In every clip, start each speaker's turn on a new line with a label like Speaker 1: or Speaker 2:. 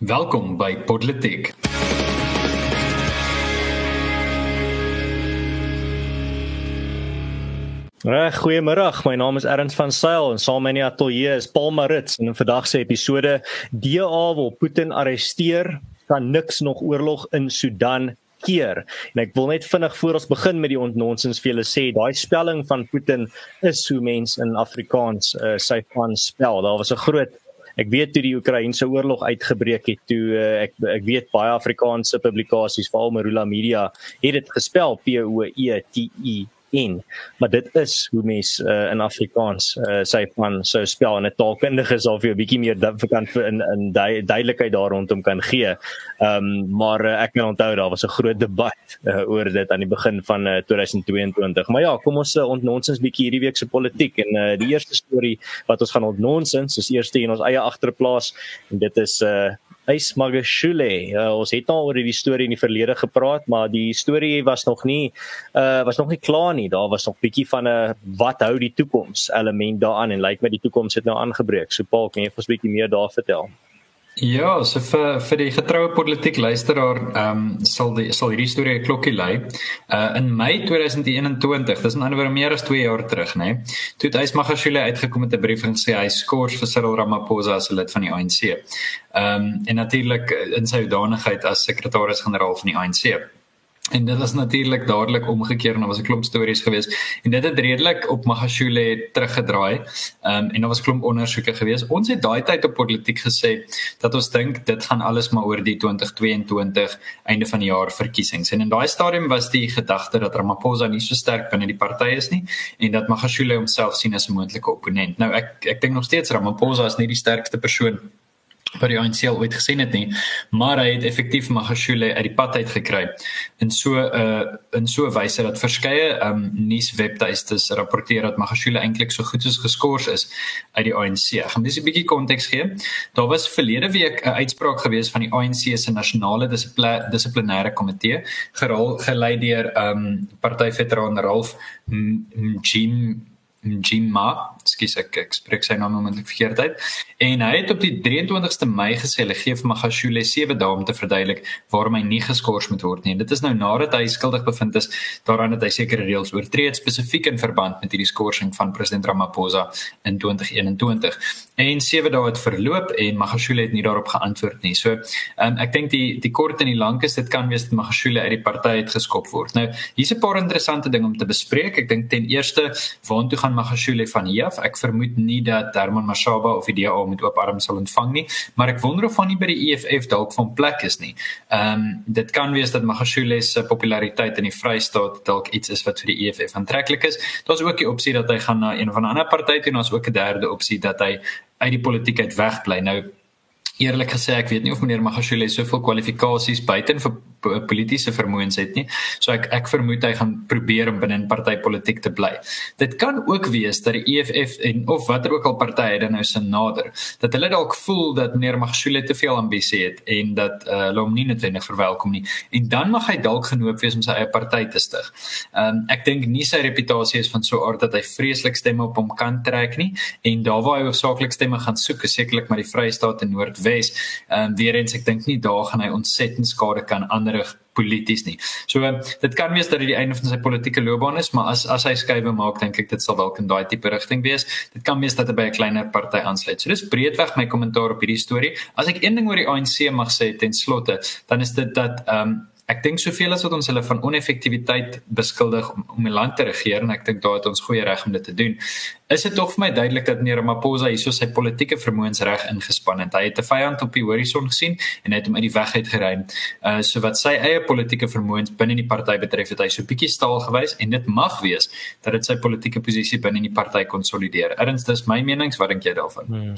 Speaker 1: Welkom by Podletiek.
Speaker 2: Reg, goeiemôre. My naam is Erns van Sail en saam met my ateljee is Paul Marits en in vandag se episode DA wil Putin arresteer, kan niks nog oorlog in Sudan keer. En ek wil net vinnig voor ons begin met die ontnonsens vir julle sê, daai spelling van Putin is hoe mense in Afrikaans uh, sy van spel. Daar was 'n groot Ek weet toe die Oekraïense oorlog uitgebreek het, toe uh, ek ek weet baie Afrikaanse publikasies, veral Marula Media, het dit gespel P O E T I en maar dit is hoe mens uh, in Afrikaans uh, sy van sou spel en 'n taalkundige sal vir jou 'n bietjie meer kan in in du duidelikheid daar rondom kan gee. Ehm um, maar uh, ek kan onthou daar was 'n groot debat uh, oor dit aan die begin van uh, 2022. Maar ja, kom ons uh, ontnonsens bietjie hierdie week se politiek en uh, die eerste storie wat ons gaan ontnonsens is eers in ons eie agterplaas en dit is uh, Ys Magashule. Uh, ons het al oor hierdie storie in die verlede gepraat, maar die storie was nog nie uh was nog nie klaar nie. Daar was nog bietjie van 'n wat hou die toekoms element daaraan en lyk like my die toekoms het nou aangebreek. So Paul, kan jy vir ons bietjie meer daar vertel?
Speaker 1: Ja, so vir vir die getroue politiek luisteraar, ehm um, sal die sal hierdie storie 'n klokkie lui. Uh in Mei 2021, dis in ander woorde meer as 2 jaar terug, nê. Nee, toe het Ysmagashule uitgekom met 'n brief en sê hy skors vir Cyril Ramaphosa as lid van die ANC. Ehm um, en natuurlik in sy hoedanigheid as sekretaris-generaal van die ANC. En dit was natuurlik dadelik omgekeer en daar was 'n klomp stories gewees en dit het redelik op Magashule teruggedraai. Ehm um, en daar was klomp ondersoeke gewees. Ons het daai tyd op politiek gesê dat ons dink dit gaan alles maar oor die 2022 einde van die jaar verkiesings. En in daai stadium was die gedagte dat Ramaphosa nie so sterk binne die party is nie en dat Magashule homself sien as 'n moontlike opponent. Nou ek ek dink nog steeds Ramaphosa is nie die sterkste persoon wat die ANC ooit gesien het nie, maar hy het effektief Magashule uit die pad uit gekry. In so 'n uh, in so 'n wyse dat verskeie um nuuswebtuistes rapporteer dat Magashule eintlik so goed soos geskort is uit die ANC. Ek gaan dis 'n bietjie konteks gee. Daar was verlede week 'n uitspraak gewees van die ANC se nasionale dissiplinêre komitee, gelei deur um partyveteraan Ralph Mjim Njima, skus ek ek spreek sy naam moontlik verkeerd uit. En hy het op die 23ste Mei gesê hulle gee vir Magashule 7 dae om te verduidelik waarom hy nie geskort moet word nie. En dit is nou nadat hy skuldig bevind is daaraan dat hy sekere reëls oortree het spesifiek in verband met hierdie skorsing van president Ramaphosa in 2021. En 7 dae het verloop en Magashule het nie daarop geantwoord nie. So, um, ek dink die die kort en die lank is dit kan wees dat Magashule uit die party uitgeskop word. Nou, hier's 'n paar interessante dinge om te bespreek. Ek dink ten eerste waantoe gaan Magashule van hier af? Ek vermoed nie dat Herman Mashaba of die DA met oop arms sal ontvang nie, maar ek wonder of van nie by die EFF dalk van plek is nie. Ehm um, dit kan wees dat Magashule se populariteit in die Vrystaat dalk iets is wat vir die EFF aantreklik is. Daar's ook die opsie dat hy gaan na een van 'n ander party toe en ons ook 'n derde opsie dat hy uit die politiek uit wegbly. Nou eerlik gesê ek weet nie of meneer Magashule soveel kwalifikasies buiten vir politieke vermoëns het nie. So ek ek vermoed hy gaan probeer om binne in partytetiek te bly. Dit kan ook wees dat die EFF en of watter ook al partye dan nou se nader dat hulle dalk voel dat meneer Magashule te veel ambisie het en dat uh, hulle hom nie noodwendig verwelkom nie. En dan mag hy dalk genoop wees om sy eie party te stig. Um ek dink nie sy reputasie is van so 'n aard dat hy vreeslik stemme op hom kan trek nie en daar waar hy hoofsaaklik stemme gaan soek, is sekerlik maar die Vrystaat en Noordwes. Um weer eens ek dink nie daar gaan hy ontsettend skade kan aan ander polities nie. So dit kan wees dat dit die einde van sy politieke loopbaan is, maar as as hy skuwe maak, dink ek dit sal dalk in daai tipe rigting wees. Dit kan wees dat hy by 'n kleiner party aansluit. So dis breedweg my kommentaar op hierdie storie. As ek een ding oor die ANC mag sê ten slotte, dan is dit dat ehm um, ek dink soveel as wat ons hulle van oneffektiwiteit beskuldig om, om die land te regeer en ek dink daar het ons goeie reg om dit te doen. Is dit tog vir my duidelik dat meneer Ramaphosa hieso sy politieke vermoëns reg ingespan het. Hy het 'n vyand op die horison gesien en hy het hom uit die weg uitgeruim. Uh so wat sy eie politieke vermoëns binne die party betref, het hy so bietjie staal gewys en dit mag wees dat dit sy politieke posisie binne die party konsolideer. Erns, dis my menings, wat dink jy daarvan? Hmm.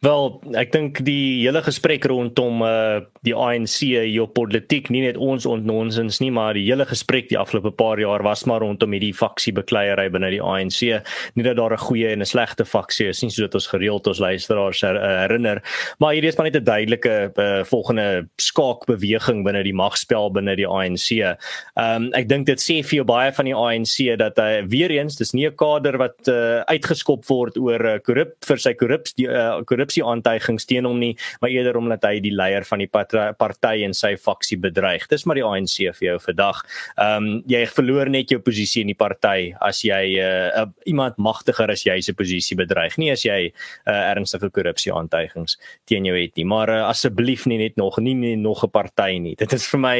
Speaker 2: Wel, ek dink die hele gesprek rondom uh die ANC hier op politiek, nie net ons ontnonsens nie, maar die hele gesprek die afgelope paar jaar was maar rondom hierdie faksie bekleierery binne die ANC. Nie dat daar 'n goeie en 'n slegte faksie is nie, soos ons gereeld ons luisteraars her, uh, herinner, maar hierdie is maar net 'n duidelike uh, volgende skaakbeweging binne die magspel binne die ANC. Ehm um, ek dink dit sê vir jou baie van die ANC dat hy weer eens, dis nie 'n kader wat uh, uitgeskop word oor korrup uh, vir sy korrup uh, korrup korrupsie aantuigings teen hom nie, maar eerder omdat hy die leier van die party en sy faksie bedreig. Dis maar die ANC vir jou vandag. Ehm um, jy verloor net jou posisie in die party as jy uh, uh, iemand magtiger as jy se posisie bedreig, nie as jy uh, ernstige korrupsie aantuigings teen jou het nie. Maar uh, asseblief nie net nog nie, nie nog 'n party nie. Dit is vir my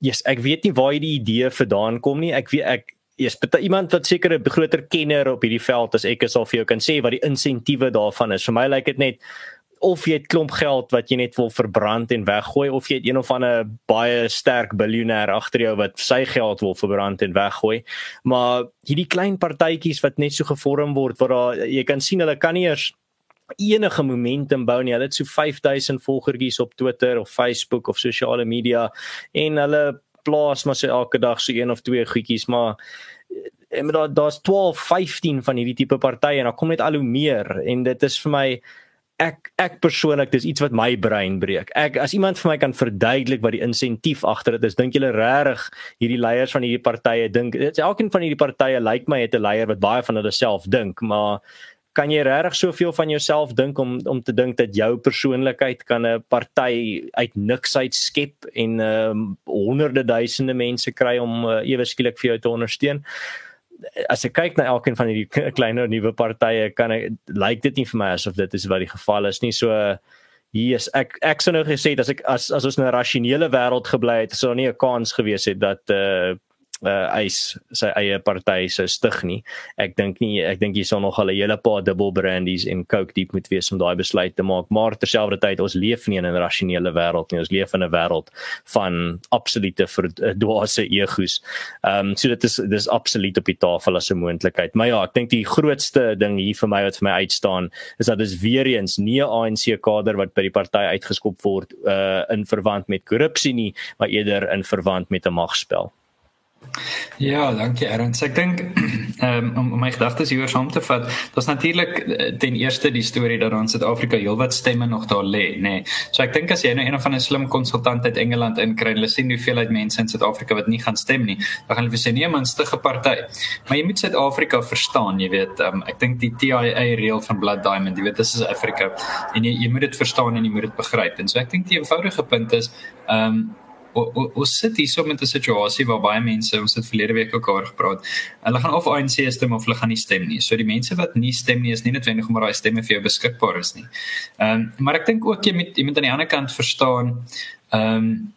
Speaker 2: yes, ek weet nie waar hierdie idee vandaan kom nie. Ek weet ek yes, iemand wat seker 'n groter kenner op hierdie veld as ek is al vir jou kan sê wat die insentiewe daarvan is. Vir my lyk dit net of jy het klomp geld wat jy net wil verbrand en weggooi of jy het een of ander baie sterk biljoenêr agter jou wat sy geld wil verbrand en weggooi. Maar hierdie klein partytjies wat net so gevorm word waar daar jy kan sien hulle kan nie eers enige momentum bou nie. Hulle het so 5000 volgertjies op Twitter of Facebook of sosiale media en hulle plaas maar so elke dag so een of twee goedjies maar en eh, daar daar's 12, 15 van hierdie tipe partye en dan kom net al hoe meer en dit is vir my ek ek persoonlik dis iets wat my brein breek. Ek as iemand vir my kan verduidelik wat die insentief agter dit is, dink julle regtig hierdie leiers van hierdie partye dink elkeen van hierdie partye lyk like my het 'n leier wat baie van hulle self dink, maar kan jy regtig soveel van jouself dink om om te dink dat jou persoonlikheid kan 'n party uit niks uit skep en um, honderde duisende mense kry om uh, ewe skielik vir jou te ondersteun? As ek kyk na elkeen van hierdie kleiner nuwe partye, kan ek lyk dit nie vir my asof dit is wat die geval is nie. So hier is ek ek sou nou gesê as ek as as ons 'n rasionele wêreld gebly het, sou daar nie 'n kans gewees het dat uh uh eis sy eie party sou stig nie. Ek dink nie ek dink hier sal nog al 'n hele paar dubbel brandies en coke diep moet wees om daai besluit te maak. Maar terselfdertyd ons leef nie in 'n rasionele wêreld nie. Ons leef in 'n wêreld van absolute verdwaase egos. Ehm um, so dit is dis absoluut op die tafel as 'n moontlikheid. Maar ja, ek dink die grootste ding hier vir my wat vir my uitstaan is dat dis weer eens nie 'n ANC kader wat by die party uitgeskop word uh in verband met korrupsie nie, maar eerder in verband met 'n magspel.
Speaker 1: Ja, dankie Erns. Ek dink um, om my gedagtes hier saam te vat, daar's natuurlik eh, ten eerste die storie dat ons Suid-Afrika heelwat stemme nog daar lê, nê. Nee. So ek dink as jy nou een of ander slim konsultant uit Engeland inkry, hulle sien hoeveel uit mense in Suid-Afrika wat nie gaan stem nie, dan gaan hulle vir sê nee man, stige party. Maar jy moet Suid-Afrika verstaan, jy weet, um, ek dink die TIA reël van Blood Diamond, jy weet, dis is Afrika en jy, jy moet dit verstaan en jy moet dit begryp. En so ek dink die eenvoudige punt is, ehm um, ons sit hier so met 'n situasie waar baie mense ons het verlede week ook oor gepraat. Hulle gaan of ANC stem of hulle gaan nie stem nie. So die mense wat nie stem nie is nie noodwendig om daai stemme vir jou beskikbaar is nie. Ehm um, maar ek dink ook jy moet jy moet aan die ander kant verstaan ehm um,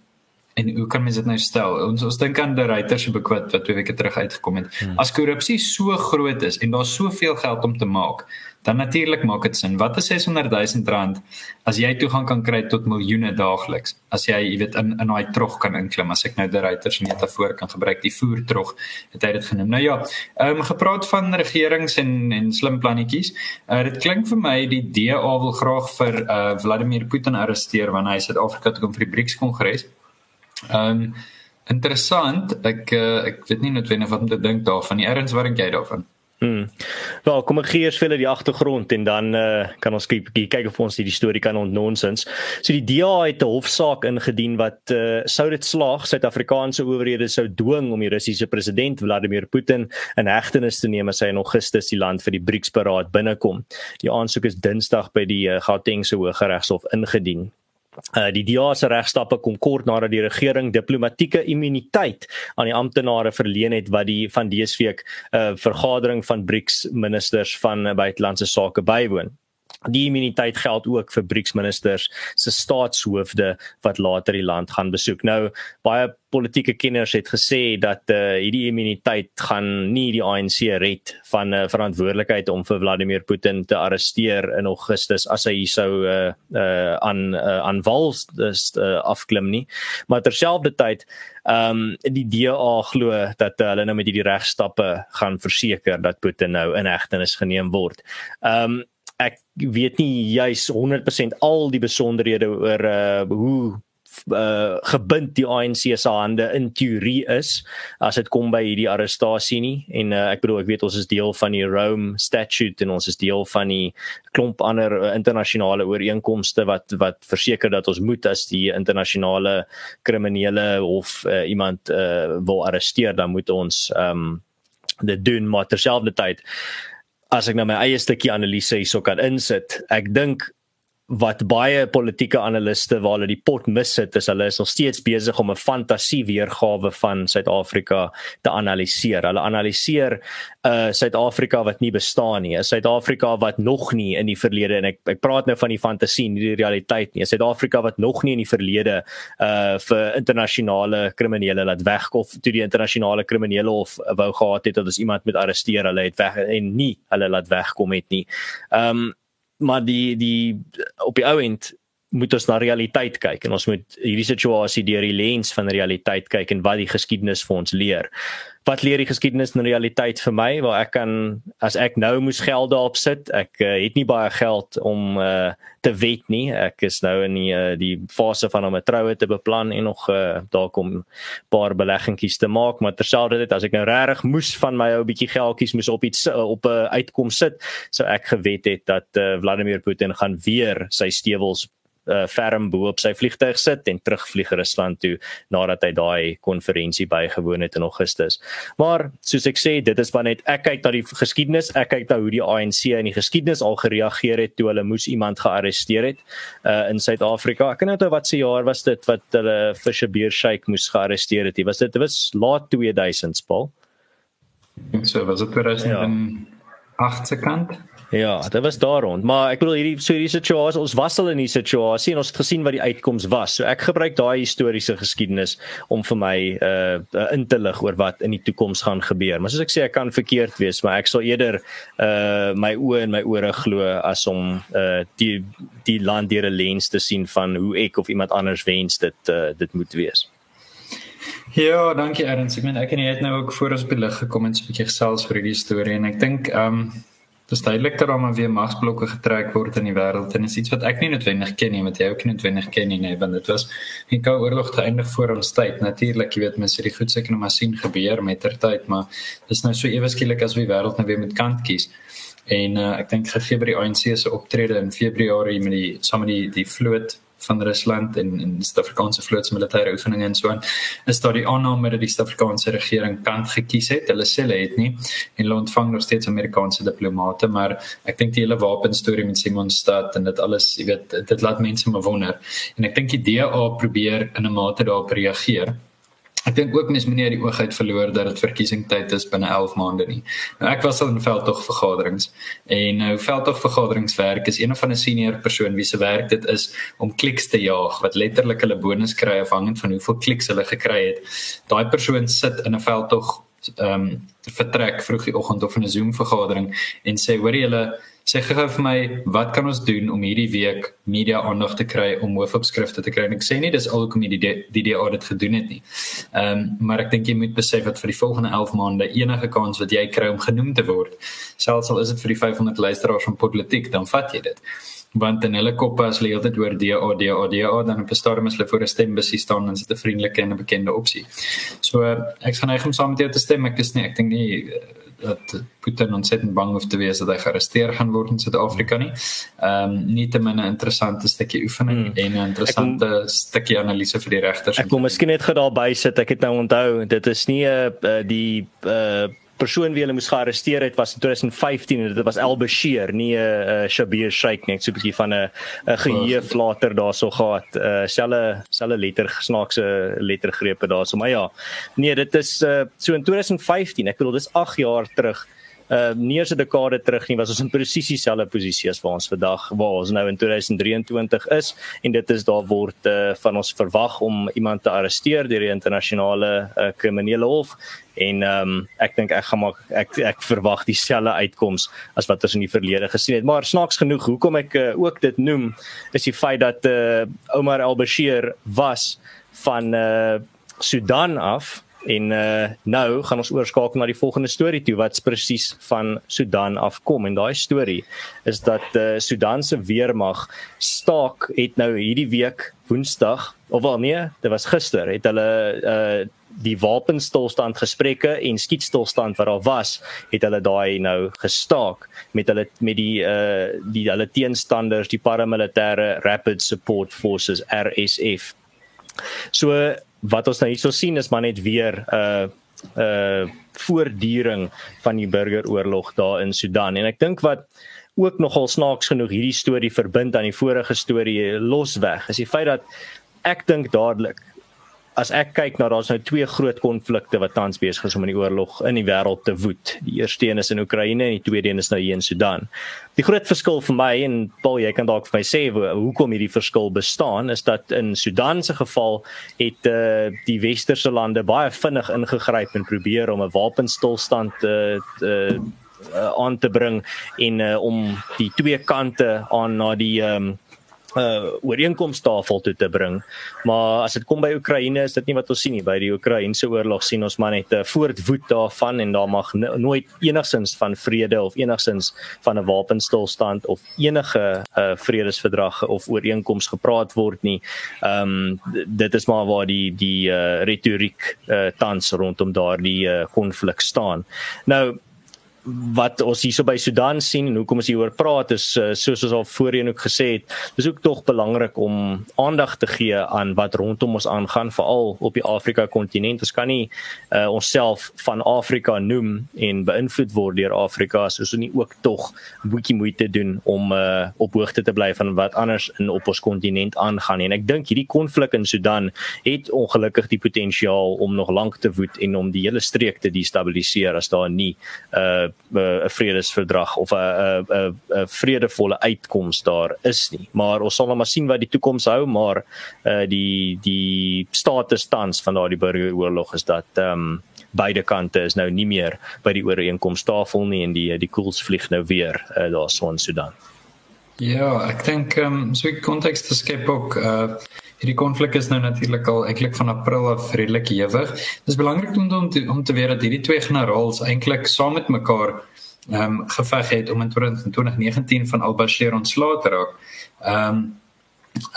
Speaker 1: en hoe kan mens dit nou stel? Ons ons dink aan die Reuters se boek wat wat twee weke terug uitgekom het. Hmm. As korrupsie so groot is en daar soveel geld om te maak, dan natuurlik maak dit sin. Wat is 600 000 rand as jy toegang kan kry tot miljoene daagliks? As jy, jy weet, in in daai trog kan inklim, as ek nou die Reuters metafoor kan gebruik, die voertrog, het hy dit genoem. Nou ja, ehm um, gepraat van regerings en en slim plannetjies. Uh, dit klink vir my die DA wil graag vir uh, Vladimir Putin arresteer wanneer hy Suid-Afrika toe kom vir die BRICS-kongres. Ehm um, interessant. Ek uh, ek weet nie noodwendig wat om te dink daarvan nie. Erns, wat dink jy daarvan?
Speaker 2: Hmm. Wel, kom ek gee eers vir die agtergrond en dan uh, kan ons kyk kyk of ons hierdie storie kan ontnonsens. So die DA het 'n hofsaak ingedien wat uh, sou dit slaag Suid-Afrikaanse owerhede sou dwing om die Russiese president Vladimir Putin in hegtenis te neem as hy in Augustus die land vir die BRICS-beraad binnekom. Die aansoek is Dinsdag by die uh, Gautengse Hooggeregshof ingedien. Uh, die DA se regstappe kom kort nadat die regering diplomatieke immuniteit aan die amptenare verleen het wat die van dese week 'n uh, vergadering van BRICS ministers van uh, buitelandse sake bywoon. Die immuniteit geld ook vir BRICS ministers se staatshoofde wat later die land gaan besoek. Nou baie politieke kenners het gesê dat uh, hierdie immuniteit gaan nie die ANC red van 'n uh, verantwoordelikheid om vir Vladimir Putin te arresteer in Augustus as hy sou uh, uh, aan uh, aan wals uh, afklim nie. Maar terselfdertyd ehm um, die DA glo dat uh, hulle nou met hierdie regstappe gaan verseker dat Putin nou in hegtenis geneem word. Ehm um, ek weet nie juis 100% al die besonderhede oor uh, hoe uh gebind die ANC se hande in teorie is as dit kom by hierdie arrestasie nie. En uh, ek bedoel ek weet ons is deel van die Rome Statute en ons is deel van die klomp ander internasionale ooreenkomste wat wat verseker dat ons moet as die internasionale kriminele of uh, iemand uh, wil arresteer dan moet ons um dit doen. Maar terselfdertyd as ek nou my eie stukkie analise hierso kan insit, ek dink wat baie politieke analiste waar hulle die pot missit is hulle is nog steeds besig om 'n fantasie weergawe van Suid-Afrika te analiseer. Hulle analiseer 'n uh, Suid-Afrika wat nie bestaan nie, 'n Suid-Afrika wat nog nie in die verlede en ek ek praat nou van die fantasie, nie die realiteit nie. 'n Suid-Afrika wat nog nie in die verlede uh vir internasionale kriminele laat wegkom toe die internasionale kriminele hof wou gehad het dat as iemand met arresteer hulle het weg en nie hulle laat wegkom het nie. Um maar die die op die ou end moet ons na realiteit kyk en ons moet hierdie situasie deur die lens van realiteit kyk en wat die geskiedenis vir ons leer. Wat leer die geskiedenis in realiteit vir my waar ek kan as ek nou moes geld daarop sit, ek uh, het nie baie geld om uh, te wet nie. Ek is nou in die uh, die fase van om 'n troue te beplan en nog uh, daar kom 'n paar beleggingkies te maak, maar terselfdertyd as ek nou regtig moes van my ou bietjie geldjies moes op iets uh, op 'n uh, uitkom sit, sou ek gewet het dat uh, Vladimir Putin gaan weer sy stewels uh, ferm bo op sy vliegtuig sit en terugvlieg Rusland toe nadat hy daai konferensie bygewoon het in Augustus. Maar soos ek sê, dit is maar net ek kyk na die geskiedenis, ek kyk na hoe die ANC in die geskiedenis al gereageer het toe hulle moes iemand gearresteer het uh, in Suid-Afrika. Ek weet nou wat se jaar was dit wat hulle Fisher Beer Shake moes gearresteer het. Was dit dit was laat 2000s, Paul?
Speaker 1: So was dit 2008 ja. Se kant?
Speaker 2: Ja, dit was daar rond, maar ek bedoel hierdie so hierdie situasie, ons was al in hierdie situasie en ons het gesien wat die uitkoms was. So ek gebruik daai historiese geskiedenis om vir my uh in te lig oor wat in die toekoms gaan gebeur. Maar soos ek sê, ek kan verkeerd wees, maar ek sal eerder uh my oë en my ore glo as om uh die die land deur 'n lens te sien van hoe ek of iemand anders wens dit uh dit moet wees.
Speaker 1: Ja, dankie Ernst. Ek meen ek en jy het nou ook voor ons belig gekom en 'n bietjie gesels oor hierdie storie en ek dink um Dis duidelik dat daar maar weer magsblokke getrek word in die wêreld en is iets wat ek nie noodwendig ken nie, wat jy ook nie noodwendig ken nie, nee, want dit was die koue oorlog te eindig voor ons tyd. Natuurlik, jy weet mense het die goed seker nog maar sien gebeur met ter tyd, maar dis nou so ewe skielik as wie wêreld nou weer met kant kies. En uh, ek dink gegee by die ANC se optrede in Februarie met die saam met die die vloot van Rusland en en Suid-Afrikaanse vloot se militêre oefeninge en so aan is daar die aanname dat die Suid-Afrikaanse regering kant gekies het. Hulle sê hulle het nie en hulle ontvang nog steeds Amerikaanse diplomate, maar ek dink die hele wapenstorie met Simonstad en dit alles, jy weet, dit laat mense maar wonder. En ek dink die DA probeer in 'n mate daarop reageer. Ek dink ook mens moenie die oog uit verloor dat dit verkiesingstyd is binne 11 maande nie. Nou ek was al in veldtog vergaderings en nou veldtog vergaderings werk is een van 'n senior persoon wie se werk dit is om kliks te jaag wat letterlik hulle bonus kry afhangend van hoeveel kliks hulle gekry het. Daai persoon sit in 'n veldtog ehm um, vertrek vroeg die oggend of in 'n Zoom vergadering en sê hoor julle sê gou vir my wat kan ons doen om hierdie week media aandag te kry om hoofopskrifte te kry en ek sê nie dis alhoekom die die die audit gedoen het nie. Ehm um, maar ek dink jy moet besef dat vir die volgende 11 maande enige kans wat jy kry om genoem te word, selfs al is dit vir die 500 luisteraars van politiek, dan vat jy dit want in hulle koppe as hulle altyd hoor DA DA DA dan op 'n stadium as hulle voor 'n stembusie staan dan is dit 'n vriendelike en 'n bekende opsie. So ek gaan neig om saam met jou te stem. Ek is nie ek dink nie dat Putin ontsettend bang hoef te wees dat hy gearresteer gaan word in Suid-Afrika nie. Ehm um, nie te min 'n interessante stukkie oefening mm. en 'n interessante kom, stukkie analise vir die regters.
Speaker 2: Ek kom miskien net gou daarby sit. Ek het nou onthou dit is nie 'n uh, eh, die uh, persoon wie hulle moes gearresteer het was in 2015 en dit was El Bashir nie 'n uh, uh, Shabir Sheikh nie. So 'n bietjie van 'n 'n geheef later daarso gehad. Uh, selle selle letter snaakse lettergrepe daarso. Maar ja nee dit is uh, so in 2015 ek bedoel dis 8 jaar terug uh nie eens 'n dekade terug nie was ons in presies dieselfde posisie as waar ons vandag waar ons nou in 2023 is en dit is daar word uh van ons verwag om iemand te arresteer deur die internasionale uh, kriminele hof en ehm um, ek dink ek gaan maak ek ek verwag dieselfde uitkoms as wat ons in die verlede gesien het. Maar snaaks genoeg hoekom ek uh, ook dit noem is die feit dat uh Omar al-Bashir was van uh Sudan af En uh nou gaan ons oorskakel na die volgende storie toe wat presies van Sudan afkom en daai storie is dat uh Sudan se weermag staak het nou hierdie week Woensdag of wel nee, dit was gister het hulle uh die wapenstilstand gesprekke en skietstilstand wat daar was, het hulle daai nou gestaak met hulle met die uh die hulle teenstanders, die paramilitêre Rapid Support Forces RSF. So wat ons nou hierso sien is maar net weer 'n uh, 'n uh, voortduring van die burgeroorlog daar in Sudan. En ek dink wat ook nogal snaaks genoeg hierdie storie verbind aan die vorige storie losweg is die feit dat ek dink dadelik as ek kyk na daar's nou twee groot konflikte wat tans besig is om in die oorlog in die wêreld te woed. Die eerste een is in Oekraïne en die tweede een is nou hier in Sudan. Die groot verskil vir my en Paul, jy kan dalk vir my sê hoekom hierdie verskil bestaan is dat in Sudan se geval het uh, die westerse lande baie vinnig ingegryp en probeer om 'n wapenstilstand te, te uh, aan te bring en uh, om die twee kante aan na die um, uh ooreenkomstafel toe te bring. Maar as dit kom by Oekraïne is dit nie wat ons sien nie. By die Oekraïense oorlog sien ons maar net 'n uh, voortwoed daarvan en daar mag nooit enigsins van vrede of enigsins van 'n wapenstilstand of enige uh vredesverdrag of ooreenkoms gepraat word nie. Ehm um, dit is maar waar die die uh retoriek uh tans rondom daardie konflik uh, staan. Nou wat ons hierso by Sudan sien en hoekom ons hieroor praat is uh, soos ons al voorheen ook gesê het, dis ook tog belangrik om aandag te gee aan wat rondom ons aangaan veral op die Afrika kontinent. Ons kan nie uh, onsself van Afrika noem en beïnvloed word deur Afrika soos ons nie ook tog 'n bietjie moeite doen om uh, op hoogte te bly van wat anders in op ons kontinent aangaan. En ek dink hierdie konflik in Sudan het ongelukkig die potensiaal om nog lank te woed en om die hele streek te destabiliseer as daar nie 'n uh, 'n vredesverdrag of 'n 'n 'n vredevolle uitkoms daar is nie. Maar ons sal nou maar sien wat die toekoms hou, maar uh die die status tans van daardie burgeroorlog is dat ehm um, beide kante is nou nie meer by die ooreenkomstafel nie en die die koels vlieg nou weer uh, daar so in Sudan.
Speaker 1: Ja, ek dink ehm um, so 'n konteks te skep ook uh Hierdie konflik is nou natuurlik al eintlik van April af redelik ewig. Dit is belangrik om om te, om te weet dat hierdie twee generaals eintlik saam met mekaar ehm um, geveg het om in 2019 van al-Bashir ontslae te raak. Ehm um,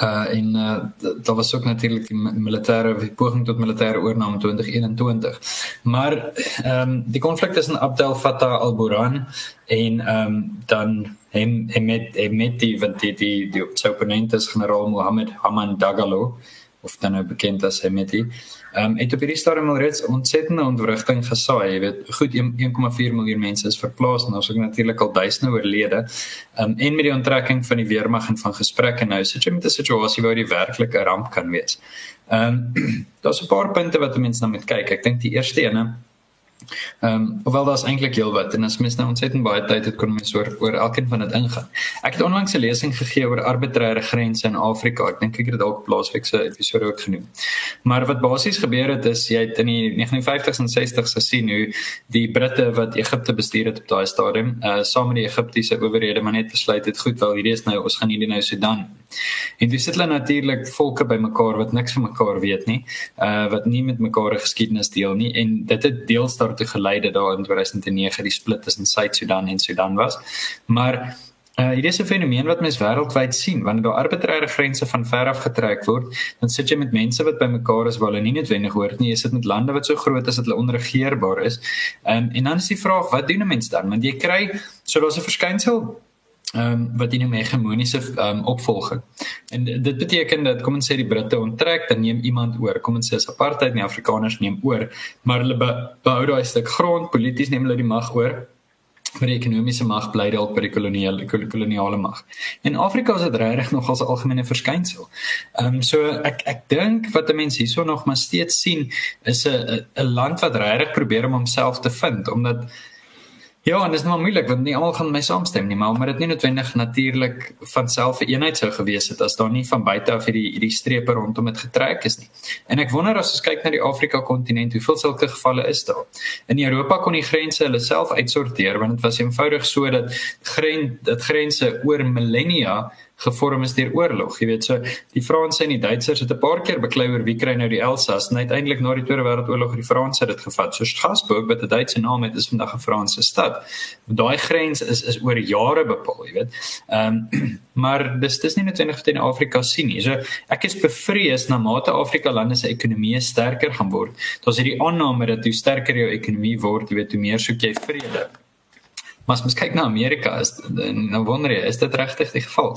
Speaker 1: uh in uh daar was ook natuurlik die militêre poging tot militêre oorname 2021. Maar ehm um, die konflik tussen Abdel Fattah al-Burhan en ehm um, dan hem hem met hem met die wat die die die sy opponent is generaal Mohammed Hamdan Dagalo of dan nou bekend as Hemeti. Ehm um, het op hierdie stadium al reeds ontsettende ontwrigting gesaai. Jy weet, goed 1,4 miljoen mense is verplaas en daar's ook natuurlik al duisende oorlede. Ehm um, en met die onttrekking van die weermag en van gesprekke nou sit jy met 'n situasie waar die werklike ramp kan wees. Ehm um, daar's 'n paar punte wat mense nou moet kyk. Ek dink die eerste ene Ehm um, hoewel daar's eintlik heelwat en as mens nou ontsettend baie tyd het kon mens oor oor elkeen van dit ingaan. Ek het onlangs 'n lesing gegee oor arbitreëre grense in Afrika. Ek dink ek het dit dalk plaasweek se episode ook genoem. Maar wat basies gebeur het is jy het in die 1950s en 60s gesien hoe die Britte wat Egipte bestuur het op daai stadium, uh saam met die Egiptiese owerhede maar net besluit het goed wel hierdie is nou ons gaan hierdie nou Sudan. En dis sit hulle natuurlik volke bymekaar wat niks van mekaar weet nie, uh wat nie met mekaar geskiedenis deel nie en dit het deels daartoe gelei dat daar in 2009 die split tussen Suid-Sudan en Sudan was. Maar Uh, hier is 'n fenomeen wat mens wêreldwyd sien wanneer daar arbitreëre grense van ver af getrek word, dan sit jy met mense wat bymekaar is waar hulle nie noodwendig hoort nie. Jy sit met lande wat so groot is dat hulle onregeerbaar is. Um, en dan is die vraag, wat doen 'n mens dan? Want jy kry so daar's 'n verskynsel ehm um, wat die noem hegemoniese ehm um, opvolging. En dit beteken dat kom ons sê die Britte onttrek, dan neem iemand oor. Kom ons sê as apartheid nie Afrikaners neem oor, maar hulle be, behou daai stuk grond, polities neem hulle die mag oor. Maar die ekonomiese mag bly dalk by die koloniale koloniale mag. In Afrika is dit regtig nog as 'n algemene verskynsel. Ehm um, so ek ek dink wat 'n mens hierso nog maar steeds sien is 'n 'n land wat regtig probeer om homself te vind omdat Ja, en dit is nou moeilik want nie almal gaan my saamstem nie, maar omdat dit nie noodwendig natuurlik van self 'n eenheid sou gewees het as daar nie van buite af hierdie hierdie strepe rondom dit getrek is nie. En ek wonder as ons kyk na die Afrika kontinent, hoeveel sulke gevalle is daar? In Europa kon die grense hulle self uitsorteer want dit was eenvoudig so dat gren dit grense oor millennia gevorm is deur oorlog. Jy weet, so die Franse en die Duitsers het 'n paar keer beklei oor wie kry nou die Elsass en uiteindelik na die Tweede Wêreldoorlog het die Franse dit gevat. So Strasbourg wat 'n Duitse naam het, is vandag 'n Franse stad. Daai grens is is oor jare bepaal, jy weet. Ehm um, maar dis dis nie noodwendig teen Afrika sien nie. So ek is bevrees na mate Afrika lande se ekonomie sterker gaan word. Daar's hierdie aanname dat hoe sterker jou ekonomie word, jy weet, hoe meer soek jy vrede. Maar as mens kyk na Amerika is nou wonder jy, is dit regtig die geval?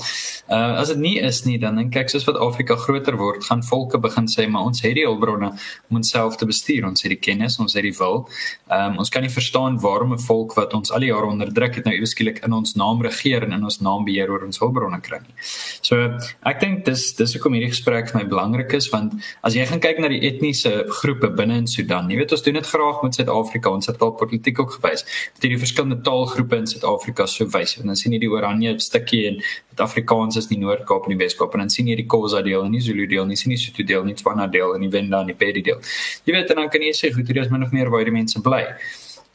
Speaker 1: Uh as dit nie is nie, dan dink ek soos wat Afrika groter word, gaan volke begin sê maar ons het die hulpbronne om onsself te bestuur, ons het die kennis, ons het die wil. Um ons kan nie verstaan waarom 'n volk wat ons al die jare onderdruk het nou eweskielik in ons naam regeer en in ons naam beheer oor ons hulpbronne kry nie. So ek dink dis dis hoekom hierdie gesprek vir my belangrik is want as jy gaan kyk na die etniese groepe binne in Sudan, jy weet ons doen dit graag met Suid-Afrika, ons het al politiek ook gewys. Dit die verskillende taalgroepe in Suid-Afrika so wys. En dan sien jy die oranje stukkie en dit Afrikaans is die Noord-Kaap en die Wes-Kaap en dan sien jy die Khoza deel en die Zulu deel, nie sien jy Sotho deel nie, Tswana deel en die Venda en die Pedi deel. Jy weet dan kan jy sê goed, hier is min of meer waar die mense bly.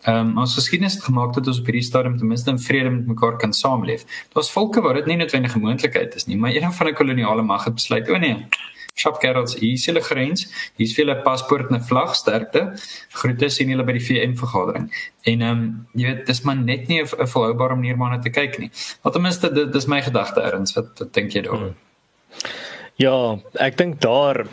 Speaker 1: Ehm um, ons geskiedenis het gemaak dat ons op hierdie stadium ten minste in vrede met mekaar kan saamleef. Daar's volke waar dit nie noodwendig 'n moontlikheid is nie, maar een van die koloniale mag het besluit, o nee, Shop Geralds hier is hulle grens. Hier's vir hulle paspoort en 'n vlag sterkte. Groete sien julle by die VN vergadering. En ehm um, jy weet dis maar net nie 'n volhoubare manier om na te kyk nie. Wat ten minste dit is my gedagte erns wat, wat dink jy daaroor?
Speaker 2: Ja, ek dink daar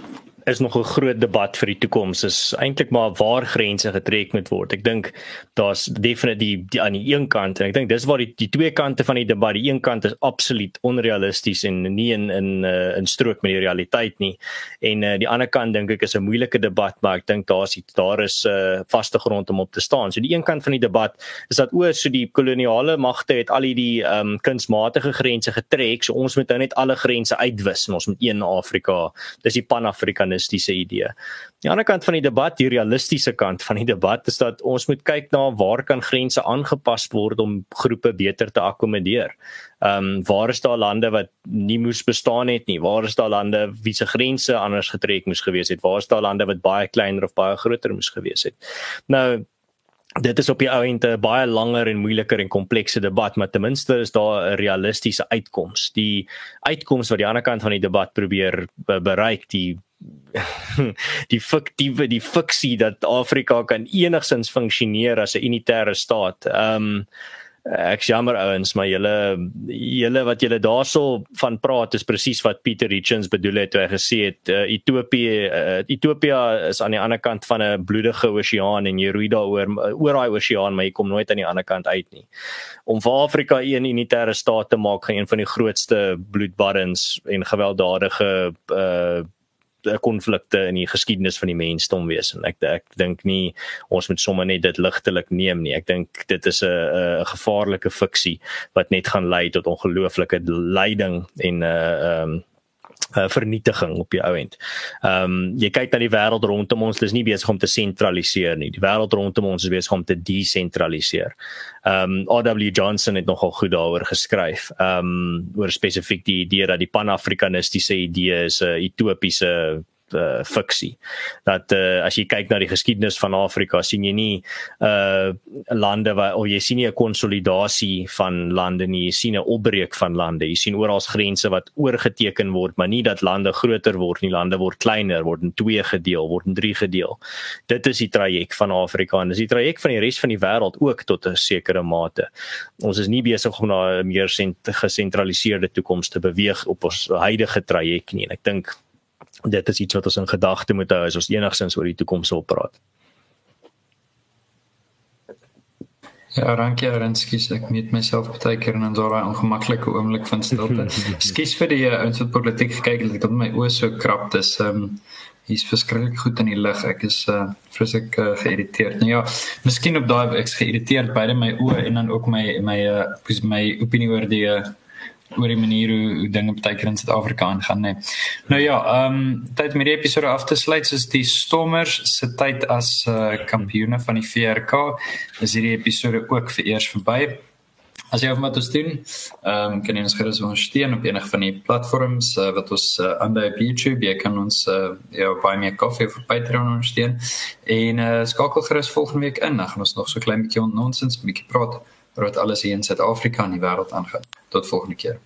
Speaker 2: is nog 'n groot debat vir die toekoms is eintlik maar waar grense getrek moet word. Ek dink daar's definitief die aan die een kant en ek dink dis waar die die twee kante van die debat, die een kant is absoluut onrealisties en nie in in uh, in strook met die realiteit nie. En uh, die ander kant dink ek is 'n moeilike debat, maar ek dink daar's daar is 'n uh, eh, vaste grond om op te staan. So die een kant van die debat is dat oor so die koloniale magte het al hierdie ehm um, kunsmatige grense getrek. So ons moet nou net alle grense uitwis en ons moet een Afrika. Dis die Pan-Afrikanisme optimistiese idee. Die ander kant van die debat, die realistiese kant van die debat is dat ons moet kyk na waar kan grense aangepas word om groepe beter te akkommodeer. Ehm um, waar is daar lande wat nie moes bestaan het nie? Waar is daar lande wie se grense anders getrek moes gewees het? Waar is daar lande wat baie kleiner of baie groter moes gewees het? Nou Dit is op die ou end 'n baie langer en moeiliker en komplekse debat, maar ten minste is daar 'n realistiese uitkoms. Die uitkoms wat die ander kant van die debat probeer bereik, die die fiktiewe die fiksie dat Afrika kan enigsins funksioneer as 'n unitêre staat. Ehm um, ek jammer ouens, maar julle julle wat julle daarso van praat is presies wat Pieter Richards bedoel het toe hy gesê het uh, Ethiopië uh, Ethiopië is aan die ander kant van 'n bloedige oseaan en jy roei daaroor oor daai oseaan, maar jy kom nooit aan die ander kant uit nie. Om vir Afrika een unitêre staat te maak gaan een van die grootste bloedbaddens en gewelddadige uh Eh, konflikte in die geskiedenis van die mensdom wees en ek ek dink nie ons moet sommer net dit ligtelik neem nie. Ek dink dit is 'n 'n gevaarlike fiksie wat net gaan lei tot ongelooflike lyding en 'n uh, um, uh, vernietiging op die ou end. Ehm um, jy kyk na die wêreld rondom ons, dis nie besig om te sentraliseer nie. Die wêreld rondom ons is besig om te desentraliseer. Ehm um, R.W. Johnson het nogal goed daaroor geskryf. Ehm um, oor spesifiek die idee dat die pan-afrikanistiese idee is 'n uh, utopiese uh, fiksie. Dat uh, as jy kyk na die geskiedenis van Afrika, sien jy nie uh lande waar of jy sien nie 'n konsolidasie van lande nie, jy sien 'n opbreek van lande. Jy sien oral grense wat oorgeteken word, maar nie dat lande groter word nie, lande word kleiner, word in twee gedeel, word in drie gedeel. Dit is die traject van Afrika en dis die traject van die res van die wêreld ook tot 'n sekere mate. Ons is nie besig om na 'n meer gesentraliseerde toekoms te beweeg op ons huidige traject nie en ek dink dit is iets wat ons in gedagte moet hou as ons enigsins oor die toekoms wil praat.
Speaker 1: Ja, dankie Renskies. Ek meet myself baie keer in 'n daai ongemaklike oomblik van stilte. Skus vir die ouens wat politiek gekyk het. Ek het my oë so krap. Dis ehm um, hier's verskriklik goed in die lig. Ek is uh vreeslik uh, geïrriteerd. Nou ja, miskien op daai ek is geïrriteerd beide my oë en dan ook my my uh my opinie oor die uh, oor die manier hoe, hoe dinge baie keer in Suid-Afrika aangaan nê. Nou ja, ehm um, tyd met die episode af te sluit is die Stormers se tyd as uh, kampioene van die VRK. Is hierdie episode ook vir eers verby. As jy wat ons doen, ehm um, kan jy ons gerus ondersteun op enige van die platforms uh, wat ons uh, aanbied op YouTube. Jy kan ons uh, ja by my koffie of Patreon ondersteun. En uh, skakel gerus volgende week in. Dan gaan ons nog so klein bietjie nonsens 'n bietjie praat oor wat alles hier in Suid-Afrika en die wêreld aangaan. Tot volgende keer.